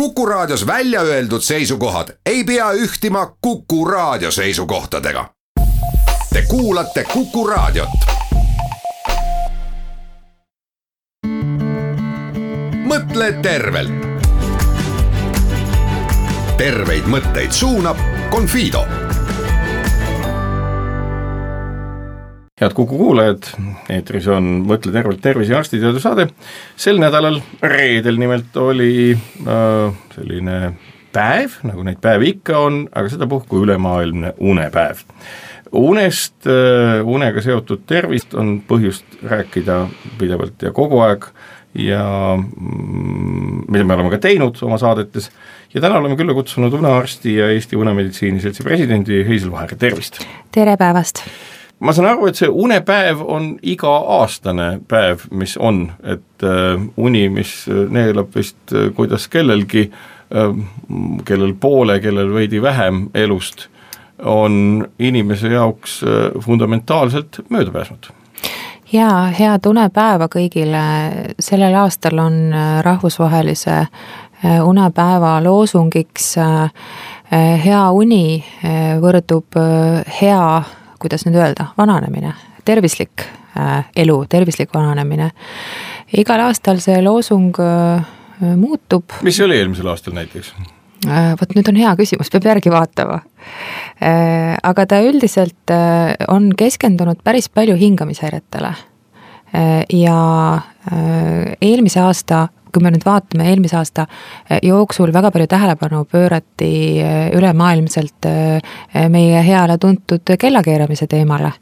Kuku Raadios välja öeldud seisukohad ei pea ühtima Kuku Raadio seisukohtadega. Te kuulate Kuku Raadiot. mõtle tervelt. terveid mõtteid suunab Confido head Kuku kuulajad, eetris on Mõtle tervelt tervise ja arstiteadur saade. sel nädalal, reedel nimelt oli äh, selline päev, nagu neid päevi ikka on, aga sedapuhku ülemaailmne unepäev. unest äh,, unega seotud tervist on põhjust rääkida pidevalt ja kogu aeg ja mm, mida me oleme ka teinud oma saadetes ja täna oleme külla kutsunud unearsti ja Eesti Unemeditsiini Seltsi presidendi Heisel Vaheri, tervist! tere päevast! Ma saan aru, et see unepäev on iga-aastane päev, mis on, et äh, uni, mis neelab vist äh, kuidas kellelgi äh,, kellel poole, kellel veidi vähem elust, on inimese jaoks äh, fundamentaalselt möödapääsmatu. Jaa, head unepäeva kõigile, sellel aastal on äh, rahvusvahelise äh, unepäeva loosungiks hea uni võrdub hea kuidas nüüd öelda, vananemine, tervislik äh, elu, tervislik vananemine. igal aastal see loosung äh, muutub. mis see oli eelmisel aastal näiteks? Äh, vot nüüd on hea küsimus, peab järgi vaatama. aga ta üldiselt on keskendunud päris palju hingamishäiretele. ja eelmise aasta kui me nüüd vaatame eelmise aasta eh, jooksul väga palju tähelepanu pöörati eh, ülemaailmselt eh, meie heale tuntud kellakeeramise teemale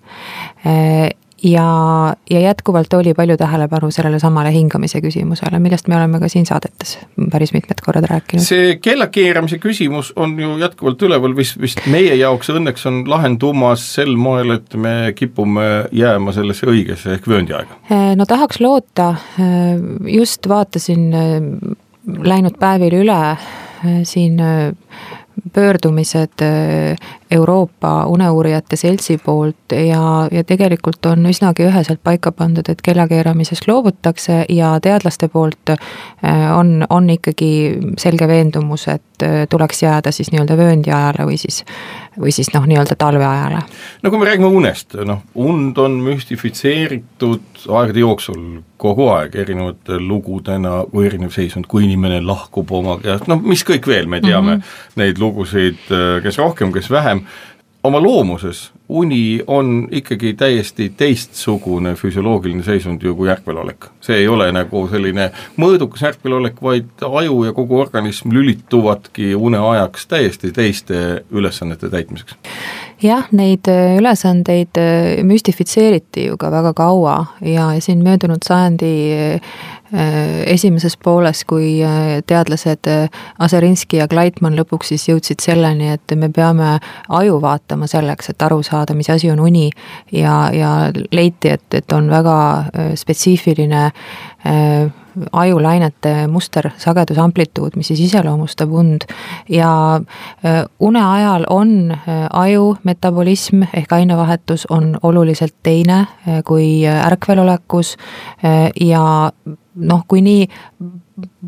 ja, ja jätkuvalt oli palju tähelepanu sellele samale hingamise küsimusele, millest me oleme ka siin saadetes päris mitmed korrad rääkinud. see kellakeeramise küsimus on ju jätkuvalt üleval, mis vist meie jaoks õnneks on lahendumas sel moel, et me kipume jääma sellesse õigesse ehk vööndiaega. no tahaks loota, just vaatasin läinud päevil üle siin pöördumised Euroopa Uneuurijate Seltsi poolt ja, ja tegelikult on üsnagi üheselt paika pandud, et kellakeeramisest loobutakse ja teadlaste poolt äh, on, on ikkagi selge veendumus, et äh, tuleks jääda siis nii-öelda vööndiajale või siis, või siis noh, nii-öelda talveajale. no kui me räägime unest, noh, und on müstifitseeritud aegade jooksul kogu aeg erinevate lugudena, kui erinev seisund, kui inimene lahkub oma kehast, noh mis kõik veel, me teame mm -hmm. neid lugusid, kes rohkem, kes vähem, oma loomuses uni on ikkagi täiesti teistsugune füsioloogiline seisund ju kui ärkvelolek. see ei ole nagu selline mõõdukas ärkvelolek, vaid aju ja kogu organism lülituvadki uneajaks täiesti teiste ülesannete täitmiseks. jah, neid äh, ülesandeid äh, müstifitseeriti ju ka väga kaua ja siin möödunud sajandi äh, esimeses pooles, kui teadlased Aserinski ja Gleitmann lõpuks siis jõudsid selleni, et me peame aju vaatama selleks, et aru saada, mis asi on uni ja, ja leiti, et, et on väga äh, spetsiifiline äh, ajulainete muster, sagedus, amplituud, mis siis iseloomustab und. ja äh, une ajal on aju metabolism ehk ainevahetus on oluliselt teine kui ärkvelolekus ja noh, kui nii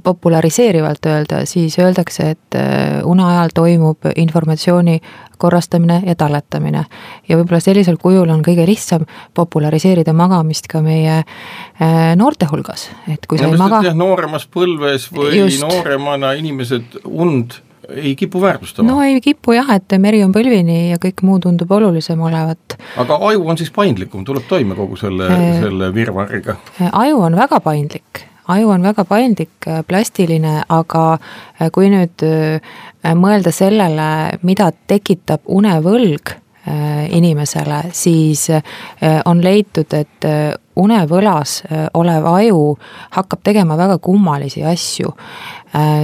populariseerivalt öelda, siis öeldakse, et äh, une ajal toimub informatsiooni korrastamine ja talletamine. ja võib-olla sellisel kujul on kõige lihtsam populariseerida magamist ka meie äh, noorte hulgas, et kui sa ei maga. nooremas põlves või Just. nooremana inimesed und ei kipu väärtustama. no ei kipu jah, et meri on põlvini ja kõik muu tundub olulisem olevat. aga aju on siis paindlikum, tuleb toime kogu selle äh,, selle virvarriga? aju on väga paindlik aju on väga paindlik, äh, plastiline, aga äh, kui nüüd äh, mõelda sellele, mida tekitab unevõlg inimesele, siis on leitud, et unevõlas olev aju hakkab tegema väga kummalisi asju.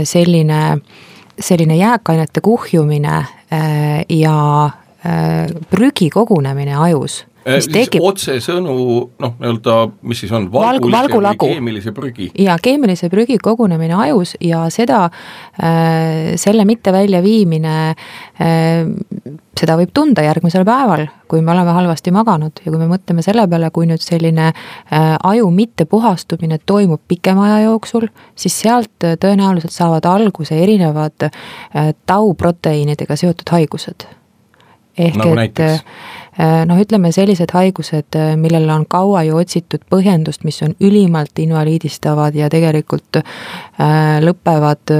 selline, selline jääkainete kuhjumine ja prügi kogunemine ajus mis tekib otsesõnu noh, nii-öelda mis siis on, valgulise Valgu, või keemilise prügi? jaa, keemilise prügi kogunemine ajus ja seda äh,, selle mitte väljaviimine äh,, seda võib tunda järgmisel päeval, kui me oleme halvasti maganud ja kui me mõtleme selle peale, kui nüüd selline äh, aju mittepuhastumine toimub pikema aja jooksul, siis sealt äh, tõenäoliselt saavad alguse erinevad äh, tauproteiinidega seotud haigused. ehk nagu et näiteks? Äh, noh, ütleme sellised haigused, äh, millele on kaua ju otsitud põhjendust, mis on ülimalt invaliidistavad ja tegelikult äh, lõpevad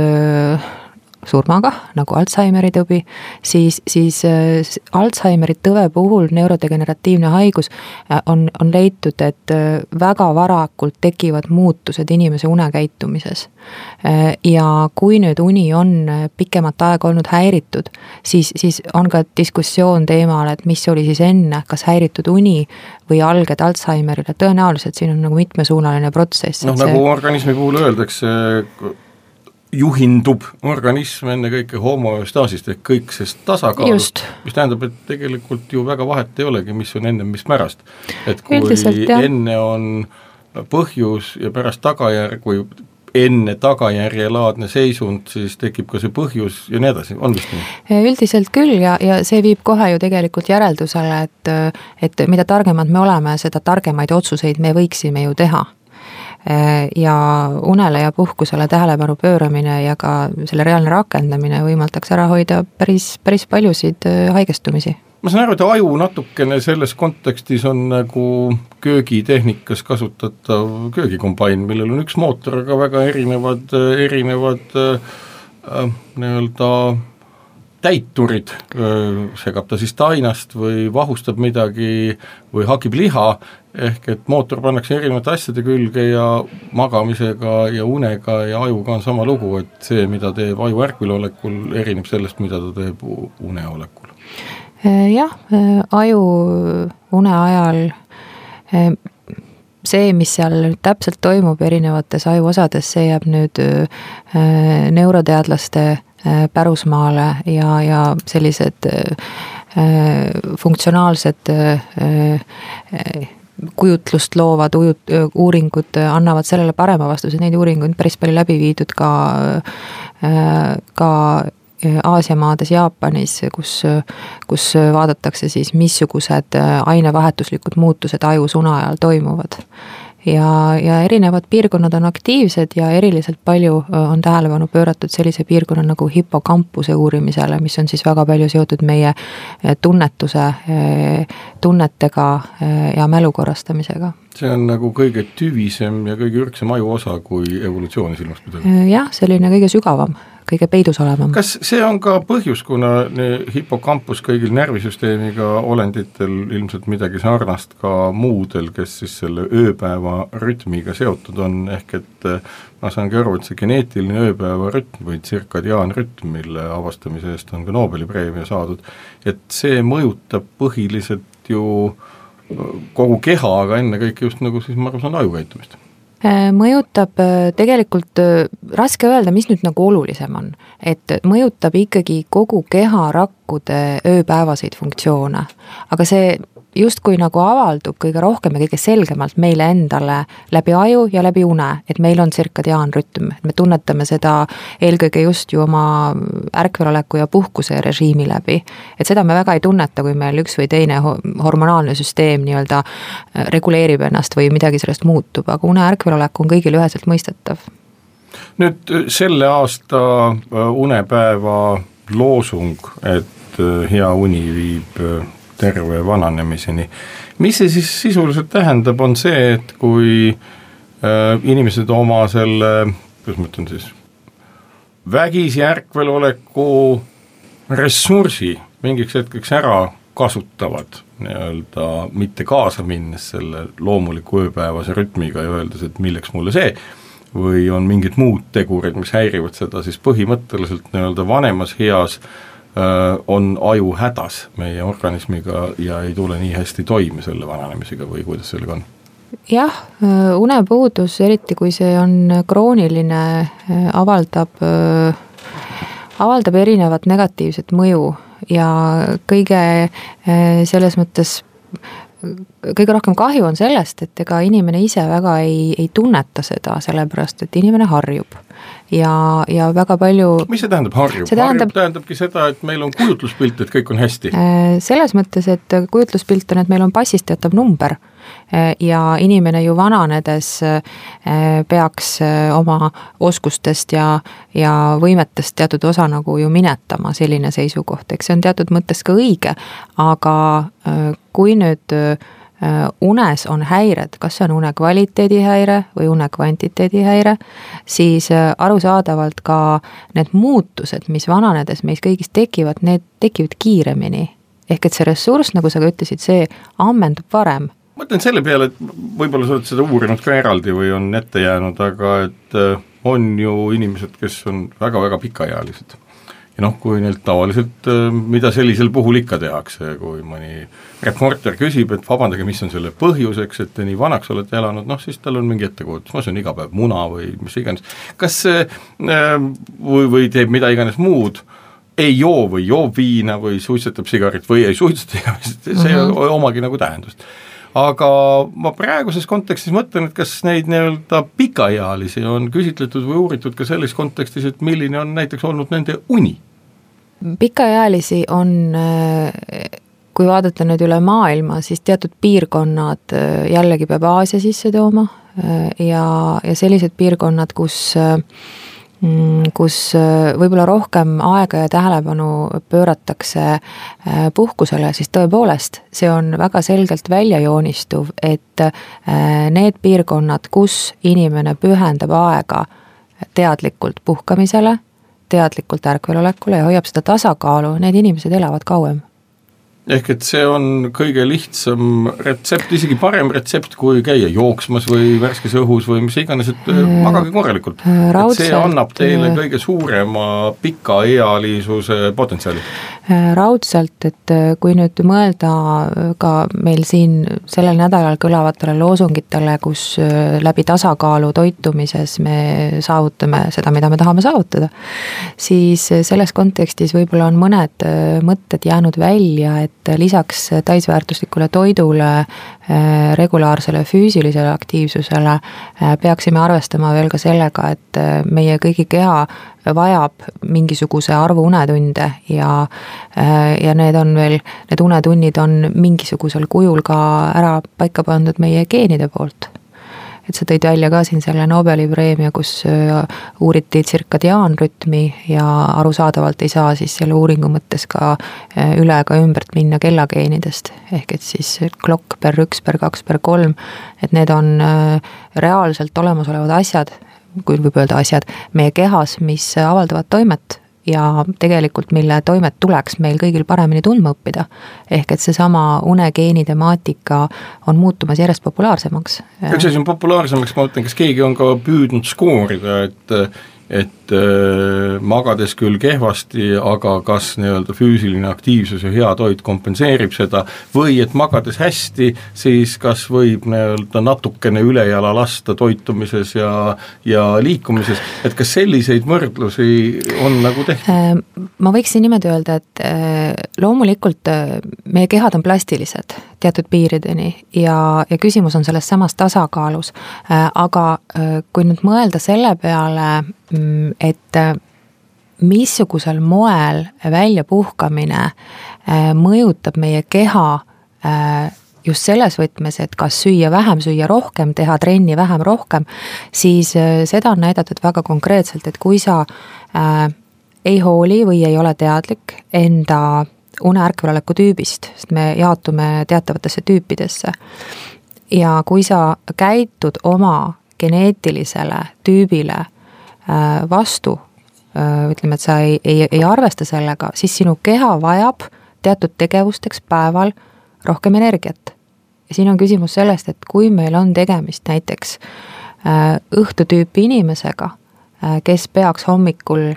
surmaga, nagu Alžeimeri tõbi, siis, siis äh, Alžeimeri tõve puhul neurodegeneratiivne haigus äh, on, on leitud, et äh, väga varakult tekivad muutused inimese unekäitumises. ja kui nüüd uni on pikemat aega olnud häiritud, siis, siis on ka diskussioon teemal, et mis oli siis enne, kas häiritud uni või alged Alžeimerile, tõenäoliselt siin on nagu mitmesuunaline protsess. noh, nagu organismi puhul öeldakse, juhindub. Organism ennekõike homoöstaasist ehk kõiksest tasakaalust, mis tähendab, et tegelikult ju väga vahet ei olegi, mis on ennem, mis pärast. et kui Üldiselt, enne on põhjus ja pärast tagajärg või enne tagajärjelaadne seisund, siis tekib ka see põhjus ja nii edasi, on vist nii? üldiselt küll ja, ja see viib kohe ju tegelikult järeldusele, et et mida targemad me oleme, seda targemaid otsuseid me võiksime ju teha ja unele ja puhkusele tähelepanu pööramine ja ka selle reaalne rakendamine võimaldaks ära hoida päris, päris paljusid äh, haigestumisi. Ma saan aru, et aju natukene selles kontekstis on nagu köögitehnikas kasutatav köögikombain, millel on üks mootor, aga väga erinevad, erinevad äh, nii-öelda täiturid, segab ta siis tainast või vahustab midagi või hakib liha, ehk et mootor pannakse erinevate asjade külge ja magamisega ja unega ja ajuga on sama lugu, et see, mida teeb aju ärkvelolekul, erineb sellest, mida ta teeb uneolekul. jah, aju une ajal see, mis seal täpselt toimub erinevates ajuosades, see jääb nüüd neuroteadlaste Äh, pärusmaale ja, ja sellised äh, funktsionaalsed äh, kujutlust loovad ujut-, uuringud annavad sellele parema vastuse, neid uuringuid päris palju läbi viidud ka, ka Aasia maades, Jaapanis, kus, kus vaadatakse siis, missugused ainevahetuslikud muutused ajus une ajal toimuvad ja, ja erinevad piirkonnad on aktiivsed ja eriliselt palju on tähelepanu pööratud sellise piirkonna nagu hipokampuse uurimisele, mis on siis väga palju seotud meie tunnetuse, tunnetega ja mälu korrastamisega. see on nagu kõige tüvisem ja kõige ürgsem ajuosa, kui evolutsiooni silmas pidada? jah, selline kõige sügavam kõige peidus olevam. kas see on ka põhjus, kuna hipokampus kõigil närvisüsteemiga olenditel ilmselt midagi sarnast ka muudel, kes siis selle ööpäeva rütmiga seotud on, ehk et eh, ma saangi aru, et see geneetiline ööpäeva rütm või tsirkadiaanrütm, mille avastamise eest on ka Nobeli preemia saadud, et see mõjutab põhiliselt ju kogu keha, aga ennekõike just nagu siis ma aru saan, aju käitumist mõjutab äh, tegelikult, äh, raske öelda, mis nüüd nagu olulisem on. et mõjutab ikkagi kogu keharakkude ööpäevaseid funktsioone. aga see justkui nagu avaldub kõige rohkem ja kõige selgemalt meile endale läbi aju ja läbi une, et meil on tsirkadiaanrütm, et me tunnetame seda eelkõige just ju oma ärkveloleku ja puhkuse režiimi läbi. et seda me väga ei tunneta, kui meil üks või teine hormonaalne süsteem nii-öelda äh, reguleerib ennast või midagi sellest muutub, aga une ärkvelolek on kõigile üheselt mõistetav. nüüd äh, selle aasta äh, unepäeva loosung, et hea uni viib terve vananemiseni. mis see siis sisuliselt tähendab, on see, et kui äh, inimesed oma selle, kuidas ma ütlen siis, vägisi ärkveloleku ressursi mingiks hetkeks ära kasutavad, nii-öelda mitte kaasa minnes selle loomuliku ööpäevase rütmiga ja öeldes, et milleks mulle see, või on mingid muud tegurid, mis häirivad seda, siis põhimõtteliselt nii-öelda vanemas eas äh, on aju hädas meie organismiga ja ei tule nii hästi toime selle vananemisega või kuidas sellega on? jah, äh, unepuudus, eriti kui see on krooniline, äh, avaldab, avaldab erinevat negatiivset mõju ja kõige selles mõttes kõige rohkem kahju on sellest, et ega inimene ise väga ei, ei tunneta seda, sellepärast et inimene harjub. Ja, ja väga palju mis see tähendab, harjub? tähendab, harjub tähendabki seda, et meil on kujutluspilt, et kõik on hästi? Äh, selles mõttes, et kujutluspilt on, et meil on passist teatav number Äh, ja inimene ju vananedes äh, peaks oma oskustest ja, ja võimetest teatud osa nagu ju minetama, selline seisukoht, eks see on teatud mõttes ka õige, aga kui nüüd unes on häired, kas see on une kvaliteedi häire või une kvantiteedi häire, siis arusaadavalt ka need muutused, mis vananedes meis kõigis tekivad, need tekivad kiiremini. ehk et see ressurss, nagu sa ka ütlesid, see ammendub varem mõtlen selle peale, et võib-olla sa oled seda uurinud ka eraldi või on ette jäänud, aga et äh, on ju inimesed, kes on väga-väga pikaealised. Noh, kui neilt tavaliselt, äh, mida sellisel puhul ikka tehakse, kui mõni reporter küsib, et vabandage, mis on selle põhjuseks, et te nii vanaks olete elanud, noh siis tal on mingi ettekujutus, ma söön iga päev muna või mis iganes. kas see äh, või, või teeb mida iganes muud, ei joo või joob viina või suitsetab sigarit või ei suitseta, see mm -hmm. omagi nagu tähendust aga ma praeguses kontekstis mõtlen, et kas neid nii-öelda pikaealisi on küsitletud või uuritud ka selles kontekstis, et milline on näiteks olnud nende uni? Pikaealisi on kui vaadata nüüd üle maailma, siis teatud piirkonnad jällegi peab Aasia sisse tooma ja, ja sellised piirkonnad, kus äh, Mm, kus äh, võib-olla rohkem aega ja tähelepanu pööratakse äh, puhkusele, siis tõepoolest, see on väga selgelt välja joonistuv, et äh, need piirkonnad, kus inimene pühendab aega teadlikult puhkamisele, teadlikult ärkvelolekule ja hoiab seda tasakaalu, need inimesed elavad kauem ehk et see on kõige lihtsam retsept, isegi parem retsept, kui käia jooksmas või värskes õhus või mis iganes, et äh, magage korralikult. see annab teile kõige suurema pikaealisuse potentsiaali. Äh, raudselt, et äh, kui nüüd mõelda ka meil siin sellel nädalal kõlavatele loosungitele, kus läbi tasakaalu toitumises me saavutame seda, mida me tahame saavutada, siis selles kontekstis võib-olla on mõned mõtted jäänud välja, et et lisaks täisväärtuslikule toidule, äh, regulaarsele füüsilisele aktiivsusele äh, peaksime arvestama veel ka sellega, et äh, meie kõigi keha vajab mingisuguse arvu unetunde ja, ja need on veel, need unetunnid on mingisugusel kujul ka ära paika pandud meie geenide poolt et sa tõid välja ka siin selle Nobeli preemia, kus äh, uuriti tsirkadiaanrütmi ja arusaadavalt ei saa siis selle uuringu mõttes ka äh, üle ega ümbert minna kellageenidest. ehk et siis klokk per üks, per kaks, per kolm, et need on äh, reaalselt olemasolevad asjad, kui võib öelda asjad, meie kehas, mis avaldavad toimet ja tegelikult, mille toimet tuleks meil kõigil paremini tundma õppida. ehk et seesama unegeeni temaatika on muutumas järjest populaarsemaks. üks asi on populaarsemaks, ma mõtlen, kas keegi on ka püüdnud skoorida, et et äh, magades küll kehvasti, aga kas nii-öelda füüsiline aktiivsus ja hea toit kompenseerib seda või et magades hästi, siis kas võib nii-öelda natukene ülejala lasta toitumises ja, ja liikumises, et kas selliseid võrdlusi on nagu tehtud? Äh, ma võiksin niimoodi öelda, et äh, loomulikult meie kehad on plastilised teatud piirideni ja, ja küsimus on selles samas tasakaalus, aga kui nüüd mõelda selle peale, et äh, missugusel moel väljapuhkamine äh, mõjutab meie keha äh, just selles võtmes, et kas süüa vähem, süüa rohkem, teha trenni vähem, rohkem, siis seda on näidatud väga konkreetselt, et kui sa ei hooli või ei ole teadlik enda une-ärkveloleku tüübist, sest me jaotume teatavatesse tüüpidesse. ja kui sa käitud oma geneetilisele tüübile Äh, vastu, äh, ütleme, et sa ei, ei, ei arvesta sellega, siis sinu keha vajab teatud tegevusteks päeval rohkem energiat. ja siin on küsimus sellest, et kui meil on tegemist näiteks äh, õhtutüüpi inimesega, kes peaks hommikul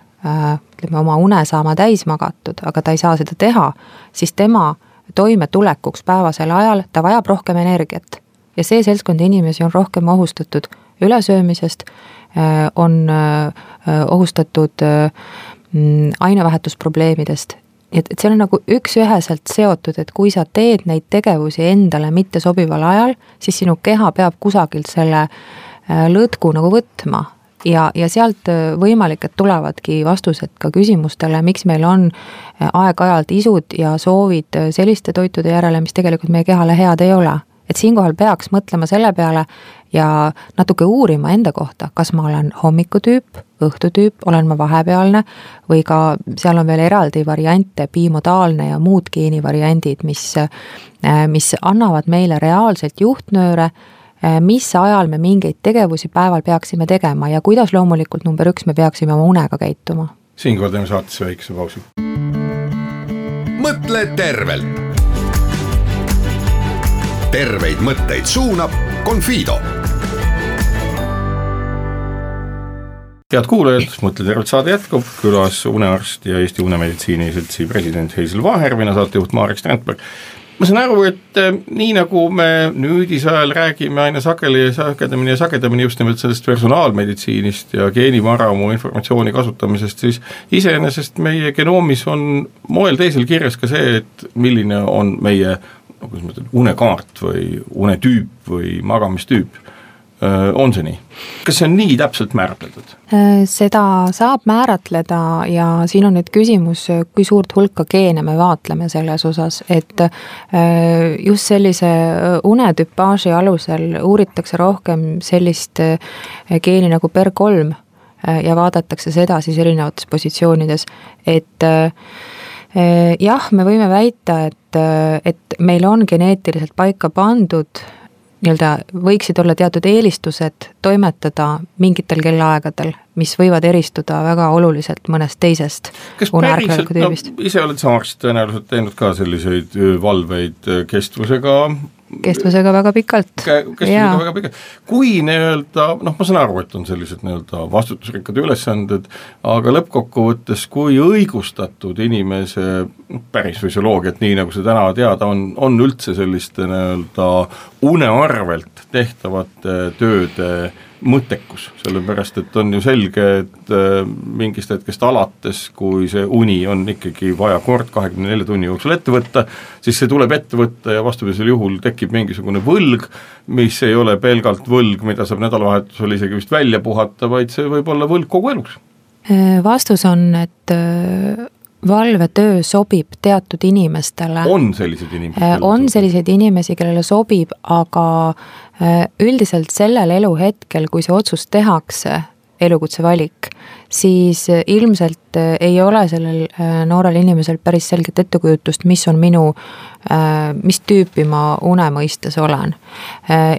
ütleme, oma une saama täis magatud, aga ta ei saa seda teha, siis tema toimetulekuks päevasel ajal ta vajab rohkem energiat. ja see seltskond inimesi on rohkem ohustatud ülesöömisest on ohustatud mm, ainevahetusprobleemidest et, et see on nagu üks-üheselt seotud, et kui sa teed neid tegevusi endale mittesobival ajal, siis sinu keha peab kusagilt selle äh, lõtku nagu võtma ja, ja sealt äh, võimalik, et tulevadki vastused ka küsimustele, miks meil on äh, aeg-ajalt isud ja soovid selliste toitude järele, mis tegelikult meie kehale head ei ole. et siinkohal peaks mõtlema selle peale ja natuke uurima enda kohta, kas ma olen hommikutüüp, õhtutüüp, olen ma vahepealne või ka seal on veel eraldi variante, bimodaalne ja muud geenivariandid, mis, äh, mis annavad meile reaalselt juhtnööre, äh, mis ajal me mingeid tegevusi päeval peaksime tegema ja kuidas loomulikult number üks, me peaksime oma unega käituma. siinkohal teeme saatesse väikese pausi. mõtle tervelt. terveid mõtteid suunab Confido head kuulajad, Mõtle tervelt saade jätkub, külas unearst ja Eesti Unemeditsiini Seltsi president Heisel Vaher, mina saatejuht Marek Strandberg. ma saan aru, et eh, nii nagu me nüüdisajal räägime aina sageli ja sagedamini ja sagedamini just nimelt sellest personaalmeditsiinist ja geenivaramu informatsiooni kasutamisest, siis iseenesest meie genoomis on moel teisel kirjas ka see, et milline on meie no kuidas ma ütlen, unekaart või unetüüp või magamistüüp on see nii? kas see on nii täpselt määratletud? Äh, seda saab määratleda ja siin on nüüd küsimus, kui suurt hulka geene me vaatleme selles osas, et äh, just sellise unetüpaaži alusel uuritakse rohkem sellist geeni nagu PER3 ja vaadatakse seda siis erinevates positsioonides, et jah, me võime väita, et, et meil on geneetiliselt paika pandud nii-öelda võiksid olla teatud eelistused toimetada mingitel kellaaegadel, mis võivad eristuda väga oluliselt mõnest teisest uneärkveloku tüübist no,. ise oled sa arst tõenäoliselt teinud ka selliseid valveid kestvusega kestvusega väga pikalt. kestvusega väga pikalt, kui nii-öelda noh, ma saan aru, et on sellised nii-öelda vastutusrikkad ülesanded, aga lõppkokkuvõttes, kui õigustatud inimese noh, päris füsioloogiat, nii nagu see täna teada on, on üldse selliste nii-öelda une arvelt tehtavate tööde mõttekus, sellepärast et on ju selge, et äh, mingist hetkest alates, kui see uni on ikkagi vaja kord kahekümne nelja tunni jooksul ette võtta, siis see tuleb ette võtta ja vastupidisel juhul tekib mingisugune võlg, mis ei ole pelgalt võlg, mida saab nädalavahetusel isegi vist välja puhata, vaid see võib olla võlg kogu eluks. Äh, vastus on, et äh, valvetöö sobib teatud inimestele. on selliseid inimesi? Äh, on selliseid inimesi, kellele sobib, aga äh, üldiselt sellel eluhetkel, kui see otsus tehakse, elukutse valik, siis äh, ilmselt ei ole sellel noorel inimesel päris selget ettekujutust, mis on minu, mis tüüpi ma une mõistes olen.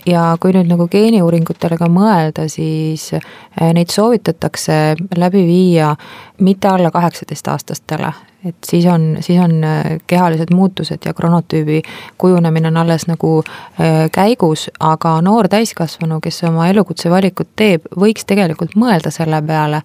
ja kui nüüd nagu geeniuuringutele ka mõelda, siis neid soovitatakse läbi viia mitte alla kaheksateistaastastele, et siis on, siis on äh, kehalised muutused ja kronotüübi kujunemine on alles nagu äh, käigus, aga noor täiskasvanu, kes oma elukutse valikut teeb, võiks tegelikult mõelda selle peale,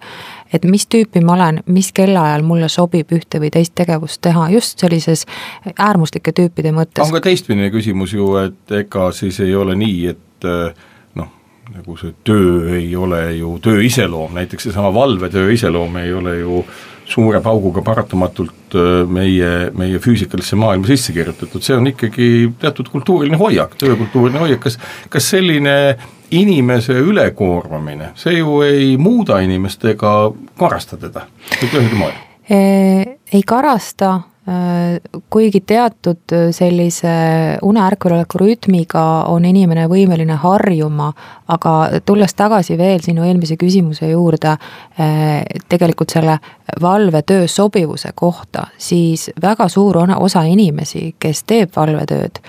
et mis tüüpi ma olen, mis kellaajal mulle sobib ühte või teist tegevust teha, just sellises äärmuslike tüüpide mõttes. on ka teistpidine küsimus ju, et ega siis ei ole nii, et äh, noh, nagu see töö ei ole ju töö iseloom, näiteks seesama valvetöö iseloom ei ole ju suure pauguga paratamatult äh, meie, meie füüsikalisse maailma sisse kirjutatud, see on ikkagi teatud kultuuriline hoiak, töökultuuriline hoiak, kas, kas selline inimese ülekoormamine, see ju ei muuda inimest ega karasta teda? Mitte ühelgi moel? ei karasta, kuigi teatud äh, sellise uneärkveloleku rütmiga on inimene võimeline harjuma, aga tulles tagasi veel sinu eelmise küsimuse juurde, äh, tegelikult selle valvetöö sobivuse kohta, siis väga suur osa inimesi, kes teeb valvetööd,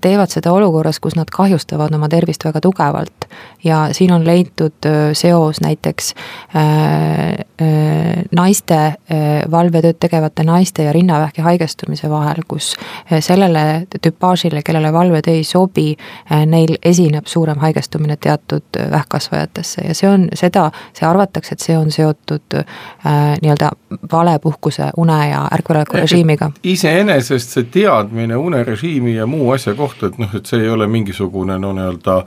teevad seda olukorras, kus nad kahjustavad oma tervist väga tugevalt. ja siin on leitud seos näiteks naiste, valvetööd tegevate naiste ja rinnavähki haigestumise vahel, kus sellele tüpaažile, kellele valvetöö ei sobi, neil esineb suurem haigestumine teatud vähkkasvajatesse ja see on seda, see arvatakse, et see on seotud nii-öelda valepuhkuse, une ja ärkveloleku režiimiga. iseenesest see teadmine unerežiimi ja muu asja kohta, et noh, et see ei ole mingisugune no nii-öelda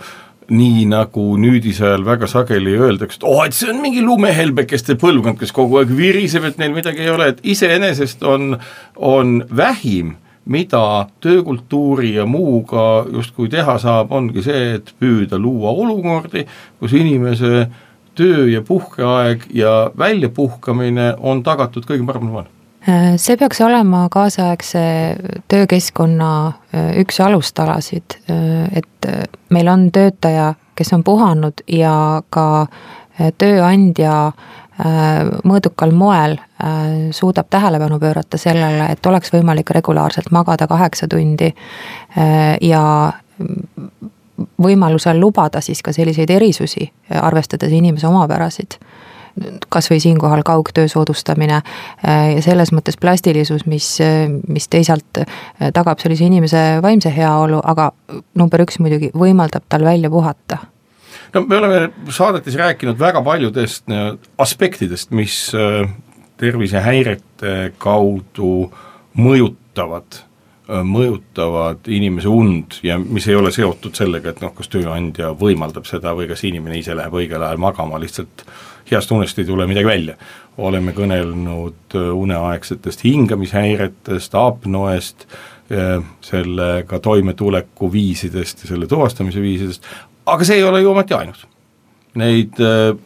nii nagu nüüdisajal väga sageli öeldakse, et oh,, et see on mingi lumehelbekeste põlvkond, kes kogu aeg viriseb, et neil midagi ei ole, et iseenesest on, on vähim mida töökultuuri ja muuga justkui teha saab, ongi see, et püüda luua olukordi, kus inimese töö- ja puhkeaeg ja väljapuhkamine on tagatud kõige paremal moel see peaks olema kaasaegse töökeskkonna äh, üks alustalasid, äh, et äh, meil on töötaja, kes on puhanud ja ka tööandja mõõdukal moel suudab tähelepanu pöörata sellele, et oleks võimalik regulaarselt magada kaheksa tundi ja võimalusel lubada siis ka selliseid erisusi, arvestades inimese omapärasid kas või siinkohal kaugtöö soodustamine ja selles mõttes plastilisus, mis, mis teisalt tagab sellise inimese vaimse heaolu, aga number üks muidugi võimaldab tal välja puhata. No me oleme saadetes rääkinud väga paljudest aspektidest, mis tervisehäirete kaudu mõjutavad Äh, mõjutavad inimese und ja mis ei ole seotud sellega, et noh, kas tööandja võimaldab seda või kas inimene ise läheb õigel ajal magama, lihtsalt heast unest ei tule midagi välja. oleme kõnelnud äh, uneaegsetest hingamishäiretest, apnoest, äh, sellega toimetuleku viisidest ja selle tuvastamise viisidest, aga see ei ole ju ometi ainus neid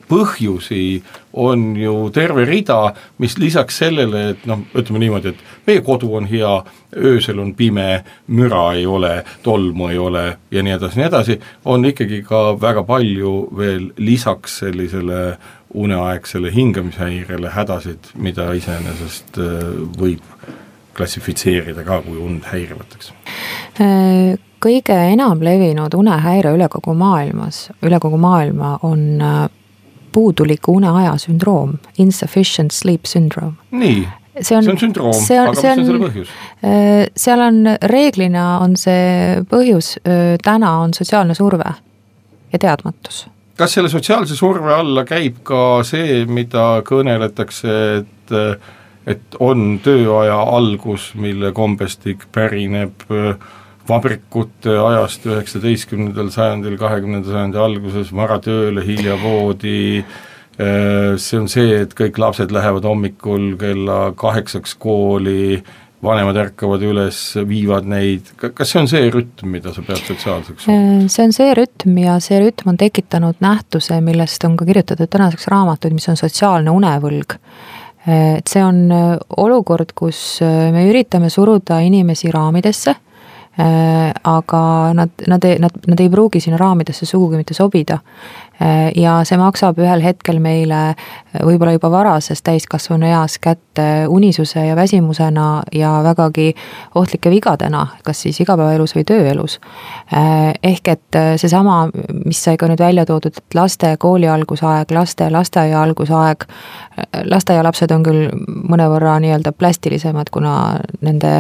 põhjusi on ju terve rida, mis lisaks sellele, et noh, ütleme niimoodi, et meie kodu on hea, öösel on pime, müra ei ole, tolmu ei ole ja nii edasi, nii edasi, on ikkagi ka väga palju veel lisaks sellisele uneaegsele hingamishäirele hädasid, mida iseenesest võib klassifitseerida ka kui und häirivateks kõige enam levinud unehäire üle kogu maailmas, üle kogu maailma on äh, puuduliku uneaja sündroom, insufficient sleep syndrome. nii, see on, see on sündroom, aga mis on selle põhjus? Äh, seal on, reeglina on see põhjus, äh, täna on sotsiaalne surve ja teadmatus. Kas selle sotsiaalse surve alla käib ka see, mida kõneletakse, et et on tööaja algus, mille kombestik pärineb äh, vabrikute ajast üheksateistkümnendal sajandil, kahekümnenda sajandi alguses, vara tööle, hilja voodi, äh, see on see, et kõik lapsed lähevad hommikul kella kaheksaks kooli, vanemad ärkavad üles, viivad neid, kas see on see rütm, mida sa pead sotsiaalseks? Äh, see on see rütm ja see rütm on tekitanud nähtuse, millest on ka kirjutatud tänaseks raamatuid, mis on sotsiaalne unevõlg äh, et see on olukord, kus me üritame suruda inimesi raamidesse Äh, aga nad, nad nad, nad ei pruugi sinna raamidesse sugugi mitte sobida. Äh, ja see maksab ühel hetkel meile äh, võib-olla juba varases täiskasvanueas kätte unisuse ja väsimusena ja vägagi ohtlike vigadena, kas siis igapäevaelus või tööelus. ehk et seesama, mis sai ka nüüd välja toodud, et laste kooli algusaeg, laste lasteaia algusaeg, lasteaialapsed on küll mõnevõrra nii-öelda plastilisemad, kuna nende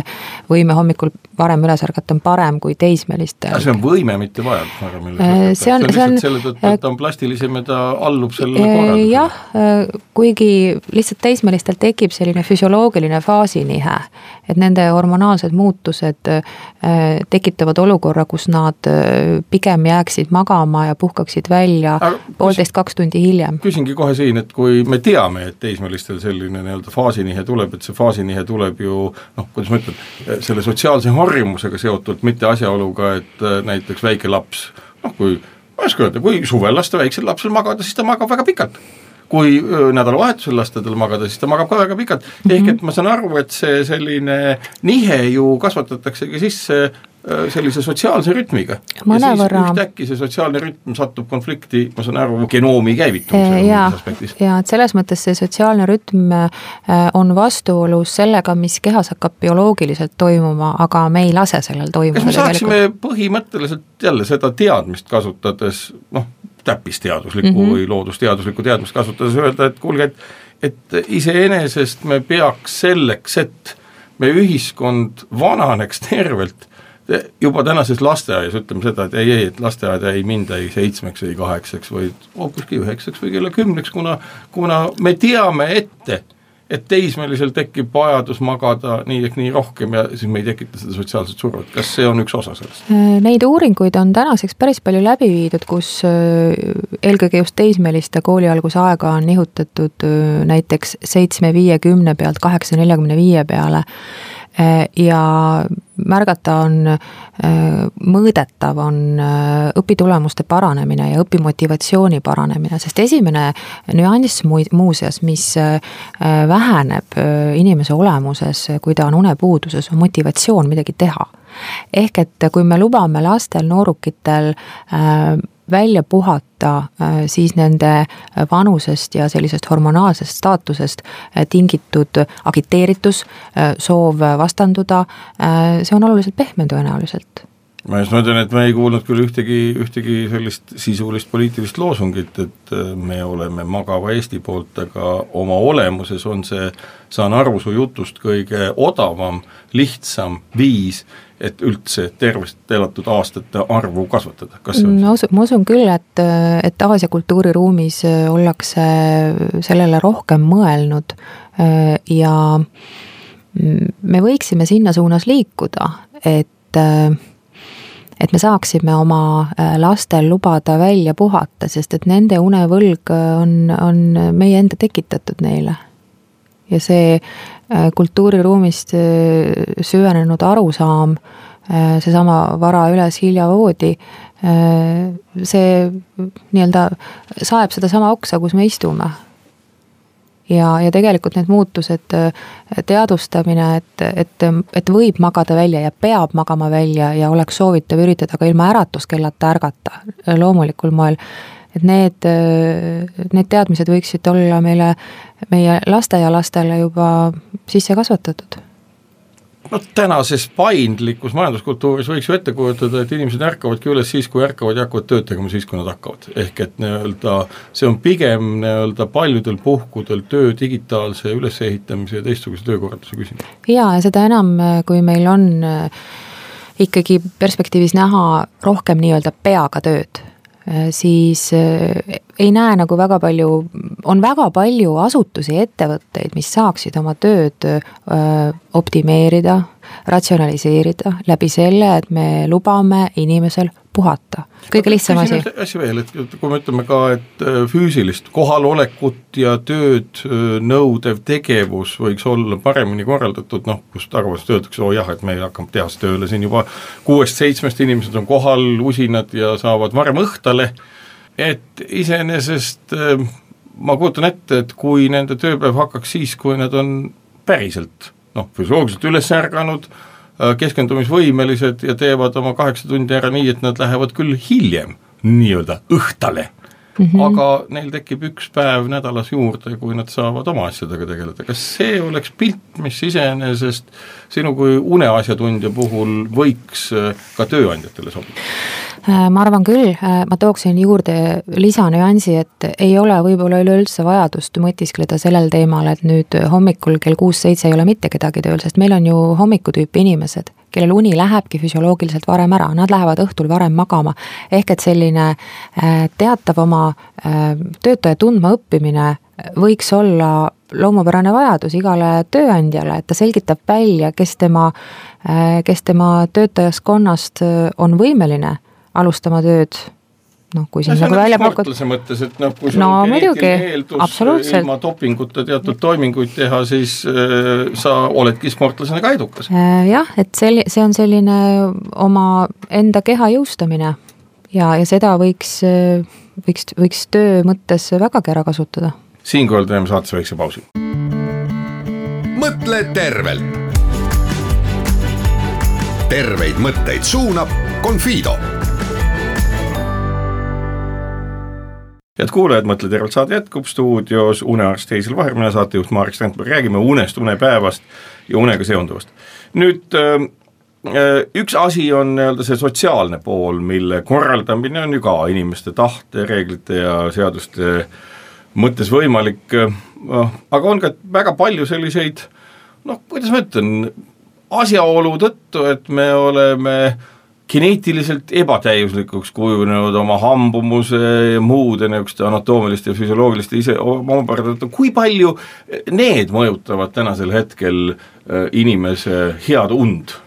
võime hommikul varem üles ärgata on parem kui teismelistel. see on võime, mitte vajadus, ma arvan, milles äh, see on, see on selle tõttu, et ta on plastilisem ja ta allub sellele äh, korraldusele. jah, äh, kuigi lihtsalt teismelistel tekib selline füsioloogiline faasinihe, et nende hormonaalsed muutused tekitavad olukorra, kus nad pigem jääksid magama ja puhkaksid välja poolteist, kaks tundi hiljem. küsingi kohe siin, et kui me teame, et teismelistel selline nii-öelda faasinihe tuleb, et see faasinihe tuleb ju noh, kuidas ma ütlen, selle sotsiaalse harjumusega seotult, mitte asjaoluga, et äh, näiteks väike laps noh, kui ma ei oska öelda, kui suvel lasta väiksel lapsel magada, siis ta magab väga pikalt kui nädalavahetusel lasta tal magada, siis ta magab ka väga pikalt mm, -hmm. ehk et ma saan aru, et see selline nihe ju kasvatataksegi sisse sellise sotsiaalse rütmiga. mõnevõrra. ühtäkki see sotsiaalne rütm satub konflikti, ma saan aru, genoomi käivitumise ja, aspektis. ja et selles mõttes see sotsiaalne rütm äh, on vastuolus sellega, mis kehas hakkab bioloogiliselt toimuma, aga me ei lase sellel toimuda. kas me saaksime tegelikult? põhimõtteliselt jälle seda teadmist kasutades noh, täppisteaduslikku mm -hmm. või loodusteaduslikku teadmist kasutades öelda, et kuulge, et et iseenesest me peaks selleks, et meie ühiskond vananeks tervelt, juba tänases lasteaias ütleme seda, et ei, ei, et lasteaeda ei minda ei seitsmeks, ei kaheksaks, vaid hoopiski üheksaks või kella kümneks, kuna, kuna me teame ette, et teismelisel tekib vajadus magada nii ehk nii rohkem ja siis me ei tekita seda sotsiaalset survet, kas see on üks osa sellest? Neid uuringuid on tänaseks päris palju läbi viidud, kus eelkõige just teismeliste koolialguse aega on nihutatud näiteks seitsme viiekümne pealt kaheksa neljakümne viie peale Äh, ja märgata on, äh, mõõdetav on äh, õpitulemuste paranemine ja õpimotivatsiooni paranemine, sest esimene nüanss muuseas, mis väheneb inimese olemuses, kui ta on unepuuduses, on motivatsioon midagi teha. ehk et kui me lubame lastel, noorukitel välja puhata äh, siis nende vanusest ja sellisest hormonaalsest staatusest äh, tingitud agiteeritus, äh, soov vastanduda, see on oluliselt pehmem tõenäoliselt. Ma just mõtlen, et me ei kuulnud küll ühtegi, ühtegi sellist sisulist poliitilist loosungit, et me oleme magava Eesti poolt, aga oma olemuses on see, saan aru su jutust, kõige odavam, lihtsam viis et üldse tervest elatud aastate arvu kasvatada, kas see on ma usun, ma usun küll, et, et Aasia kultuuriruumis äh, ollakse sellele rohkem mõelnud äh, ja me võiksime sinna suunas liikuda, et äh, et me saaksime oma lastel lubada välja puhata, sest et nende unevõlg on, on meie enda tekitatud neile. ja see kultuuriruumist äh, süvenenud arusaam, äh, seesama vara üles, hilja voodi, see nii-öelda saeb sedasama oksa, kus me istume. ja, ja tegelikult need muutused, teadvustamine, et, et, et võib magada välja ja peab magama välja ja oleks soovitav üritada ka ilma äratuskellata ärgata loomulikul moel et need, need teadmised võiksid olla meile, meie lasteaialastele juba sisse kasvatatud no tänases paindlikus majanduskultuuris võiks ju ette kujutada, et inimesed ärkavadki üles siis, kui ärkavad ja hakkavad tööd tegema siis, kui nad hakkavad. ehk et nii-öelda see on pigem nii-öelda paljudel puhkudel töö digitaalse ülesehitamise ja teistsuguse töökorralduse küsimus. jaa, ja seda enam, kui meil on äh, ikkagi perspektiivis näha rohkem nii-öelda peaga tööd Äh, siis äh, ei näe nagu väga palju, on väga palju asutusi ja ettevõtteid, mis saaksid oma tööd äh, optimeerida, ratsionaliseerida läbi selle, et me lubame inimesel puhata, kõige lihtsam asi. asja veel, et kui me ütleme ka, et füüsilist kohalolekut ja tööd nõudev tegevus võiks olla paremini korraldatud, noh, kus tagasi öeldakse, oo oh jah, et me hakkame tehas tööle siin juba kuuest-seitsmest inimesed on kohal, usinad ja saavad varem õhtale, et iseenesest ma kujutan ette, et kui nende tööpäev hakkaks siis, kui nad on päriselt noh, füsioloogiliselt üles ärganud, Äh, keskendumisvõimelised ja teevad oma kaheksa tundi ära nii, et nad lähevad küll hiljem nii-öelda õhtale mm, -hmm. aga neil tekib üks päev nädalas juurde, kui nad saavad oma asjadega tegeleda, kas see oleks pilt, mis iseenesest sinu kui uneasjatundja puhul võiks äh, ka tööandjatele sobida? Äh, ma arvan küll, äh, ma tooksin juurde lisanüansi, et ei ole võib-olla üleüldse vajadust mõtiskleda sellel teemal, et nüüd hommikul kell kuus-seitse ei ole mitte kedagi tööl, sest meil on ju hommikutüüpi inimesed, kellel uni lähebki füsioloogiliselt varem ära, nad lähevad õhtul varem magama. ehk et selline äh, teatav oma töötaja tundma õppimine võiks olla loomupärane vajadus igale tööandjale, et ta selgitab välja, kes tema, kes tema töötajaskonnast on võimeline alustama tööd noh, kui siin nagu välja pakkuda. mõttes, et noh, kui sul no, on geneetiline ilma dopinguta teatud toiminguid teha, siis äh, sa oledki sportlasena ka edukas äh,. jah, et see, see on selline oma enda keha jõustamine ja, ja seda võiks, võiks, võiks töö mõttes vägagi ära kasutada. siinkohal teeme saatesse väikse pausi. mõtle tervelt. terveid mõtteid suunab Confido head kuulajad, Mõtle tervelt saade jätkub, stuudios unearst Heisil Vaher, mina saatejuht Marek Strandberg, räägime unest, unepäevast ja unega seonduvast. nüüd äh, äh, üks asi on nii-öelda see sotsiaalne pool, mille korraldamine on ju ka inimeste tahte, reeglite ja seaduste mõttes võimalik, noh, aga on ka väga palju selliseid noh, kuidas ma ütlen, asjaolu tõttu, et me oleme geneetiliselt ebatäiuslikuks kujunenud oma hambumuse ja muude niisuguste anatoomiliste ja füsioloogiliste ise omapärade tõttu, kui palju need mõjutavad tänasel hetkel äh, inimese head und?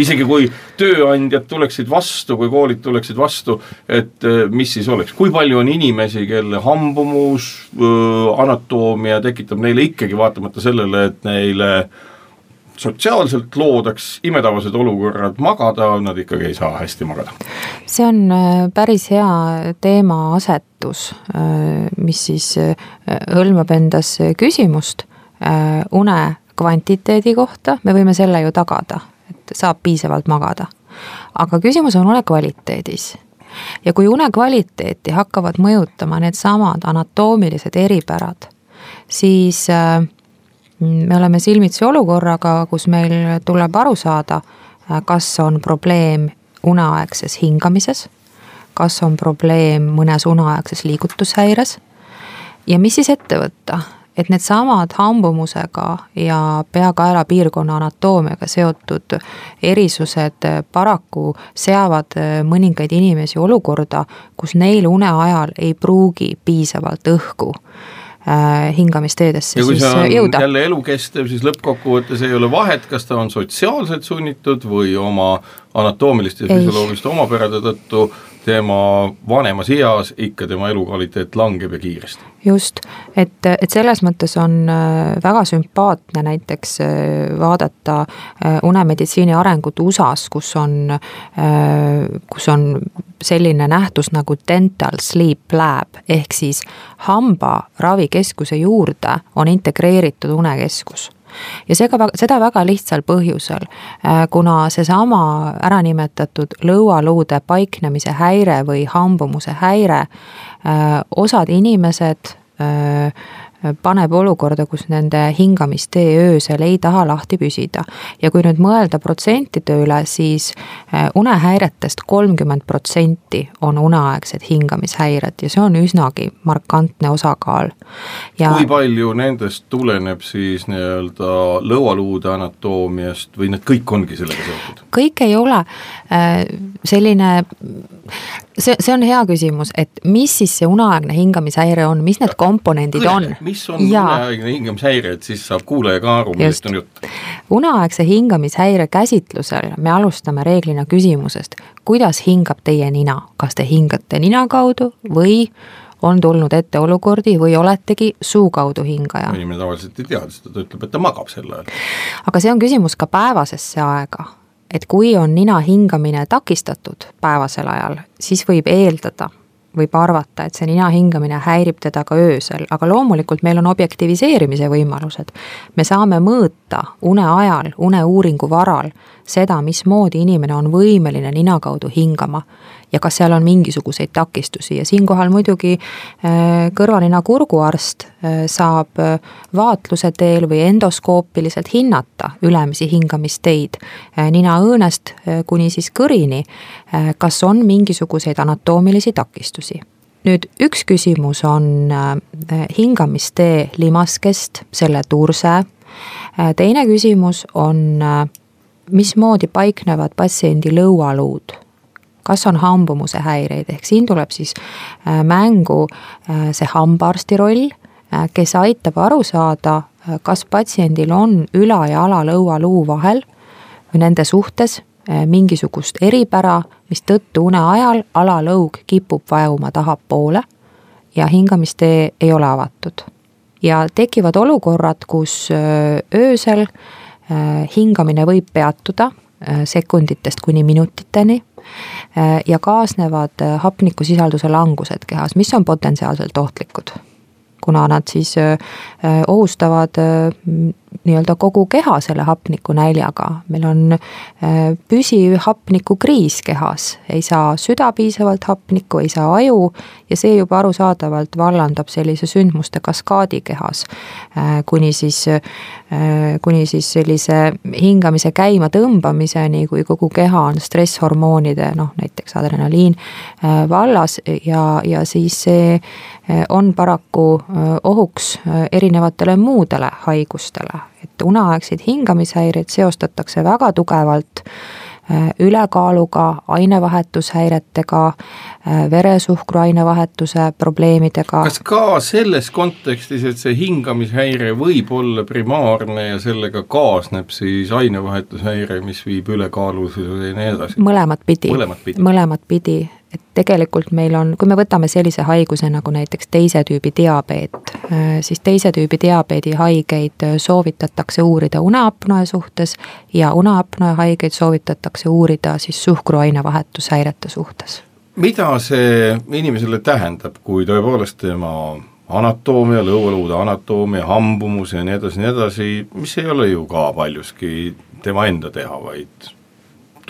isegi kui tööandjad tuleksid vastu, kui koolid tuleksid vastu, et äh, mis siis oleks, kui palju on inimesi, kelle hambumus, äh, anatoomia tekitab neile ikkagi, vaatamata sellele, et neile äh, sotsiaalselt loodaks imetavased olukorrad magada, nad ikkagi ei saa hästi magada. see on äh, päris hea teemaasetus, äh, mis siis äh, hõlmab endas küsimust une kvantiteedi kohta, me võime selle ju tagada, et saab piisavalt magada. aga küsimus on une kvaliteedis ja kui une kvaliteeti hakkavad mõjutama needsamad anatoomilised eripärad, siis äh, me oleme silmitsi olukorraga, kus meil tuleb aru saada, kas on probleem uneaegses hingamises, kas on probleem mõnes uneaegses liigutushäires ja mis siis ette võtta, et needsamad hambumusega ja pea-kaela piirkonna anatoomiaga seotud erisused paraku seavad mõningaid inimesi olukorda, kus neil une ajal ei pruugi piisavalt õhku hingamisteedesse siis äh, jõuda. jälle elukestev, siis lõppkokkuvõttes ei ole vahet, kas ta on sotsiaalselt sunnitud või oma anatoomiliste ja füsioloogiliste omapärade tõttu tema vanemas eas ikka tema elukvaliteet langeb ja kiiresti. just, et, et selles mõttes on äh, väga sümpaatne näiteks äh, vaadata äh, unemeditsiini arengut USA-s, kus on, kus on selline nähtus nagu dental sleep lab ehk siis hambaravikeskuse juurde on integreeritud unekeskus ja seega, seda väga lihtsal põhjusel, äh, kuna seesama äranimetatud lõualuude paiknemise häire või hambumuse häire, äh, osad inimesed äh, paneb olukorda, kus nende hingamistee öösel ei taha lahti püsida. ja kui nüüd mõelda protsentide üle, siis äh, unehäiretest kolmkümmend protsenti on uneaegsed hingamishäired ja see on üsnagi markantne osakaal. kui palju nendest tuleneb siis nii-öelda lõualuude anatoomiast või need kõik ongi sellega seotud? kõik ei ole äh, selline see, see on hea küsimus, et mis siis see uneaegne hingamishäire on, mis need komponendid on? mis on ja. uneaegne hingamishäire, et siis saab kuulaja ka aru, millest on jutt? uneaegse hingamishäire käsitlusel me alustame reeglina küsimusest, kuidas hingab teie nina, kas te hingate nina kaudu või on tulnud ette olukordi või oletegi suu kaudu hingaja? inimene tavaliselt ei tea seda, ta ütleb, et ta magab sel ajal. aga see on küsimus ka päevasesse aega et kui on nina hingamine takistatud päevasel ajal, siis võib eeldada, võib arvata, et see nina hingamine häirib teda ka öösel, aga loomulikult meil on objektiviseerimise võimalused. me saame mõõta une ajal, uneuuringu varal seda, mismoodi inimene on võimeline nina kaudu hingama ja kas seal on mingisuguseid takistusi. Ja siinkohal muidugi äh, kõrva-nina-kurguarst äh, saab äh, vaatluse teel või endoskoopiliselt hinnata ülemisi hingamisteid ninaõõnest kuni siis kõrini, kas on mingisuguseid anatoomilisi takistusi. Nüüd üks küsimus on hingamistee limaskest, selle turse. teine küsimus on, mismoodi paiknevad patsiendi lõualuud kas on hambumuse häireid, ehk siin tuleb siis äh, mängu äh, see hambaarsti roll, äh, kes aitab aru saada, kas patsiendil on üla- ja alalõualuu vahel või nende suhtes mingisugust eripära, mistõttu une ajal alalõug kipub vajuma tahapoole ja hingamistee ei ole avatud. ja tekivad olukorrad, kus öösel hingamine võib peatuda sekunditest kuni minutiteni Äh, ja kaasnevad äh, hapnikusisalduse langused kehas, mis on potentsiaalselt ohtlikud kuna nad siis äh, ohustavad nii-öelda kogu keha selle hapnikunäljaga, meil on äh, püsiv hapnikukriis kehas, ei saa süda piisavalt hapnikku, ei saa aju ja see juba arusaadavalt vallandab sellise sündmuste kaskaadi kehas. Äh, kuni siis, äh, kuni siis sellise hingamise käima tõmbamiseni, kui kogu keha on stresshormoonide, noh näiteks adrenaliin vallas ja, ja siis see on paraku ohuks erinevatele muudele haigustele et uneaegseid hingamishäireid seostatakse väga tugevalt ülekaaluga, ainevahetushäiretega, veresuhkru ainevahetuse probleemidega. kas ka selles kontekstis, et see hingamishäire võib olla primaarne ja sellega kaasneb siis ainevahetushäire, mis viib ülekaalulisusele ja nii edasi? mõlemat pidi, mõlemat pidi, mõlemat pidi et tegelikult meil on, kui me võtame sellise haiguse nagu näiteks teise tüübi diabeet, äh, siis teise tüübi diabeedi haigeid äh, soovitatakse uurida uneapnoe suhtes ja uneapnoe haigeid soovitatakse uurida siis suhkruainevahetushäirete suhtes. mida see inimesele tähendab, kui tõepoolest tema anatoomia, lõualuude anatoomia, hambumus ja nii edasi, nii edasi, mis ei ole ju ka paljuski tema enda teha, vaid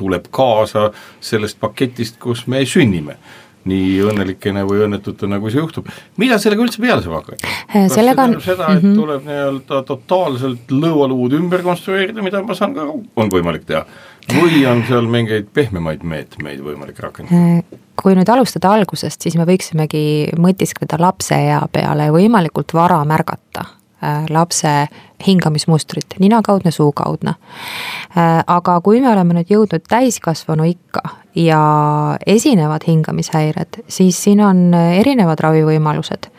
tuleb kaasa sellest paketist, kus me sünnime nii õnnelikena või õnnetutena, kui see juhtub. mida sellega üldse peale saab hakata? Äh, sellega on seda, et mm -hmm. tuleb nii-öelda totaalselt lõualuud ümber konstrueerida, mida ma saan ka, on võimalik teha, või on seal mingeid pehmemaid meetmeid võimalik rakendada? Äh, kui nüüd alustada algusest, siis me võiksimegi mõtiskleda lapse ea peale ja võimalikult vara märgata lapse hingamismustrit, ninakaudne, suukaudne. Äh, aga kui me oleme nüüd jõudnud täiskasvanu ikka ja esinevad hingamishäired, siis siin on erinevad ravivõimalused.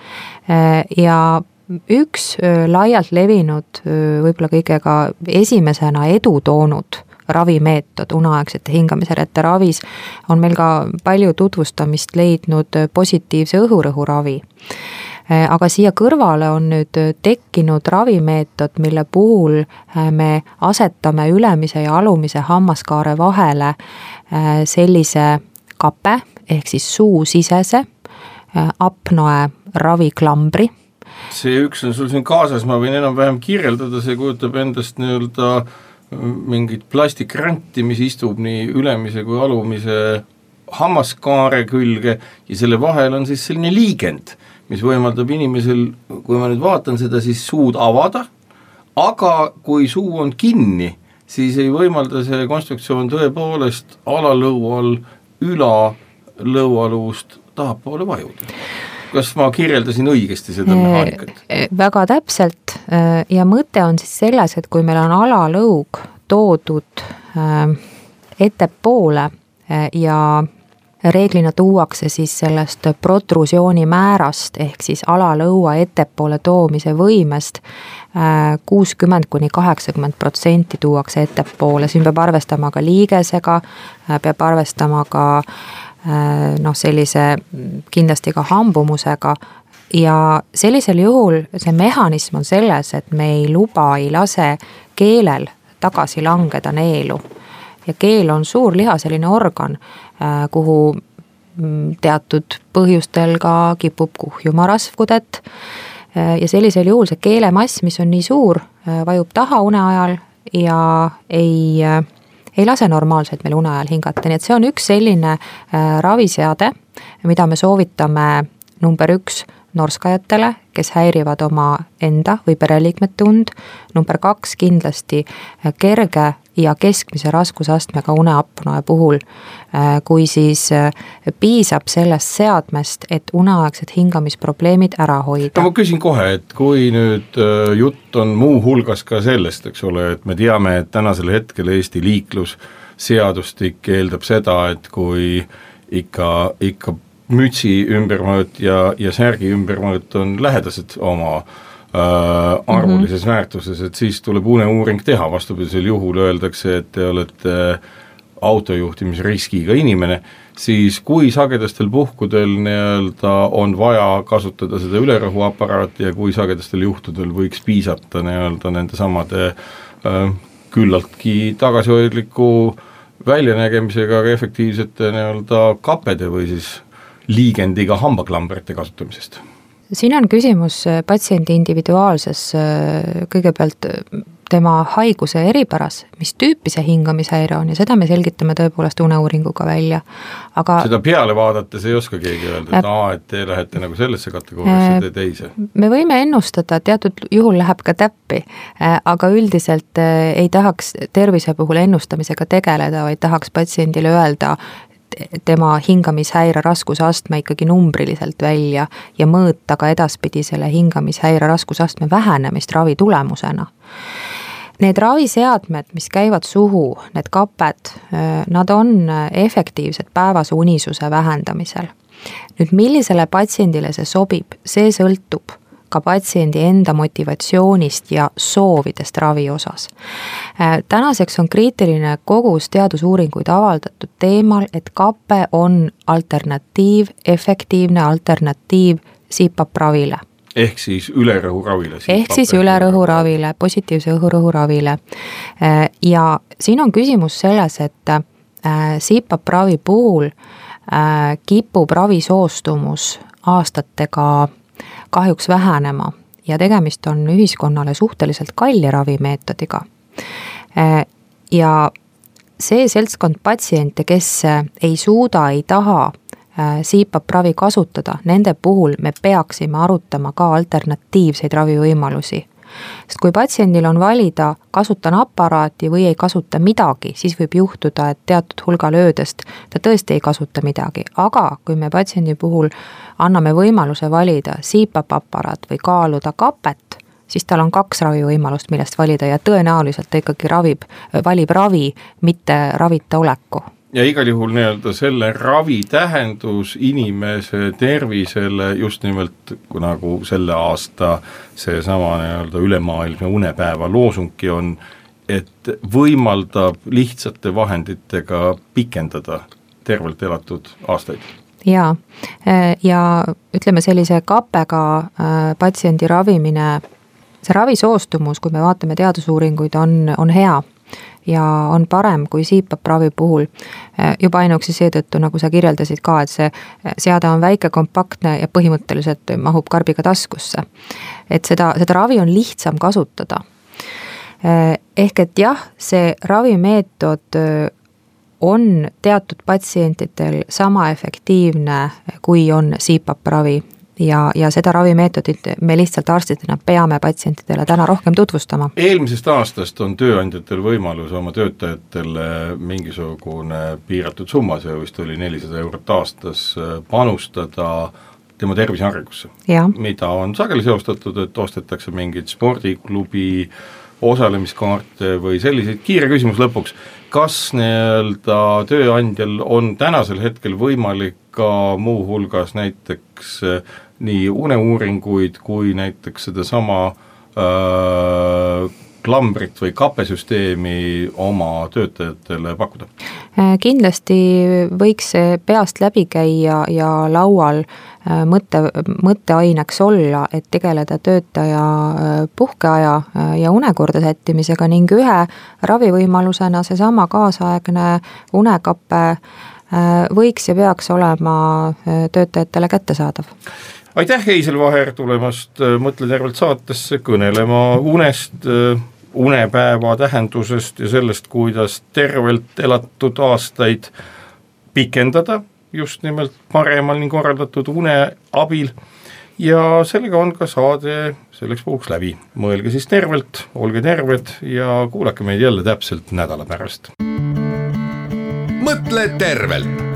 Äh, ja üks laialt levinud, võib-olla kõigega esimesena edu toonud ravimeetod uneaegsete hingamisjärjete ravis on meil ka palju tutvustamist leidnud positiivse õhurõhu ravi. Äh, aga siia kõrvale on nüüd äh, tekkinud ravimeetod, mille puhul äh, me asetame ülemise ja alumise hammaskaare vahele sellise kape ehk siis suusisese apnoe raviklambri. See üks on sul siin kaasas, ma võin enam-vähem kirjeldada, see kujutab endast nii-öelda mingit plastikranti, mis istub nii ülemise kui alumise hammaskaare külge ja selle vahel on siis selline liigend mis võimaldab inimesel, kui ma nüüd vaatan seda, siis suud avada, aga kui suu on kinni, siis ei võimalda see konstruktsioon tõepoolest alalõual üla lõualuust tahapoole vajuda. Kas ma kirjeldasin õigesti seda mehaanikat? väga täpselt ja mõte on siis selles, et kui meil on alalõug toodud ettepoole ja reeglina tuuakse siis sellest protrusiooni määrast ehk siis alalõua ettepoole toomise võimest kuuskümmend kuni kaheksakümmend protsenti tuuakse ettepoole, siin peab arvestama ka liigesega, peab arvestama ka noh, sellise kindlasti ka hambumusega ja sellisel juhul see mehhanism on selles, et me ei luba, ei lase keelel tagasi langeda neelu ja keel on suur lihaseline organ, äh, kuhu mm, teatud põhjustel ka kipub kuhjuma rasvkudet. Äh, ja sellisel juhul see keelemass, mis on nii suur, äh, vajub taha une ajal ja ei, ei lase normaalselt meil une ajal hingata, nii et see on üks selline raviseade, mida me soovitame number üks norskajatele, kes häirivad oma enda või pereliikmete und. number kaks kindlasti kerge ja keskmise raskusastmega uneapnoe puhul, äh, kui siis äh, piisab sellest seadmest, et uneaegsed hingamisprobleemid ära hoida. no ma küsin kohe, et kui nüüd äh, jutt on muuhulgas ka sellest, eks ole, et me teame, et tänasel hetkel Eesti liiklusseadustik eeldab seda, et kui ikka, ikka mütsi ümbermõõt ja, ja särgi ümbermõõt on lähedased oma äh, arvulises mm -hmm. väärtuses, et siis tuleb uneuuring teha, vastupidisel juhul öeldakse, et te olete autojuhtimisriskiga inimene, siis kui sagedastel puhkudel nii-öelda on vaja kasutada seda ülerõhuaparaati ja kui sagedastel juhtudel võiks piisata nii-öelda nendesamade äh, küllaltki tagasihoidliku väljanägemisega, aga efektiivsete nii-öelda kapede või siis liigendiga hambaklambrite kasutamisest siin on küsimus äh, patsiendi individuaalses, äh, kõigepealt äh, tema haiguse eripäras, mis tüüpi see hingamishäire on ja seda me selgitame tõepoolest uneuuringuga välja, aga seda peale vaadates ei oska keegi öelda, et aa, et te lähete nagu sellesse kategooriasse, te teise? me võime ennustada, teatud juhul läheb ka täppi, aga üldiselt ei tahaks tervise puhul ennustamisega tegeleda, vaid tahaks patsiendile öelda, tema hingamishäire raskusastme ikkagi numbriliselt välja ja mõõta ka edaspidi selle hingamishäire raskusastme vähenemist ravi tulemusena need raviseadmed, mis käivad suhu, need kaped, nad on efektiivsed päevase unisuse vähendamisel. nüüd millisele patsiendile see sobib, see sõltub ka patsiendi enda motivatsioonist ja soovidest ravi osas. tänaseks on kriitiline kogus teadusuuringuid avaldatud teemal, et kape on alternatiiv, efektiivne alternatiiv CPAP ravile ehk siis ülerõhuravile. ehk siis ülerõhuravile, positiivse õhurõhuravile. Äh, ja siin on küsimus selles, et äh, CPAP ravi puhul äh, kipub ravisoostumus aastatega kahjuks vähenema ja tegemist on ühiskonnale suhteliselt kalli ravimeetodiga. ja see seltskond patsiente, kes ei suuda, ei taha CPAP äh, kasutada, nende puhul me peaksime arutama ka alternatiivseid ravivõimalusi. Sest kui patsiendil on valida, kasutan aparaati või ei kasuta midagi, siis võib juhtuda, et teatud hulgal öödest ta tõesti ei kasuta midagi, aga kui me patsiendi puhul anname võimaluse valida CPAP aparaat või kaaluda kapet, siis tal on kaks ravivõimalust, millest valida ja tõenäoliselt ta ikkagi ravib, valib ravi, mitte ravita oleku ja igal juhul nii-öelda selle ravi tähendus inimese tervisele just nimelt nagu selle aasta seesama nii-öelda ülemaailmne unepäeva loosungki on, et võimaldab lihtsate vahenditega pikendada tervelt elatud aastaid. Jaa, ja ütleme, sellise kappega äh, patsiendi ravimine, see ravisoostumus, kui me vaatame teadusuuringuid, on, on hea ja on parem kui CPAP-ravi puhul. juba ainuüksi seetõttu, nagu sa kirjeldasid ka, et see seade on väike, kompaktne ja põhimõtteliselt mahub karbiga taskusse. et seda, seda ravi on lihtsam kasutada. ehk et jah, see ravimeetod on teatud patsientidel sama efektiivne, kui on CPAP ravi ja, ja seda ravimeetodit me lihtsalt arstidena peame patsientidele täna rohkem tutvustama. eelmisest aastast on tööandjatel võimalus oma töötajatele mingisugune piiratud summa, see vist oli nelisada eurot aastas, panustada tema tervise arengusse. mida on sageli seostatud, et ostetakse mingeid spordiklubi osalemiskaarte või selliseid, kiire küsimus lõpuks, kas nii-öelda tööandjal on tänasel hetkel võimalik ka muuhulgas näiteks nii uneuuringuid kui näiteks sedasama äh, klambrit või kapesüsteemi oma töötajatele pakkuda? Äh, kindlasti võiks see peast läbi käia ja laual äh, mõtte, mõtteaineks olla, et tegeleda töötaja äh, puhkeaja ja unekorda sättimisega ning ühe ravivõimalusena seesama kaasaegne unekape võiks ja peaks olema töötajatele kättesaadav aitäh, Heisel Vaher, tulemast äh, Mõtle tervelt saatesse kõnelema unest, äh, unepäeva tähendusest ja sellest, kuidas tervelt elatud aastaid pikendada just nimelt paremal ning korraldatud une abil ja sellega on ka saade selleks puhuks läbi. mõelge siis tervelt, olge terved ja kuulake meid jälle täpselt nädala pärast. mõtle tervelt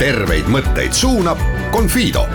terveid mõtteid suunab Confido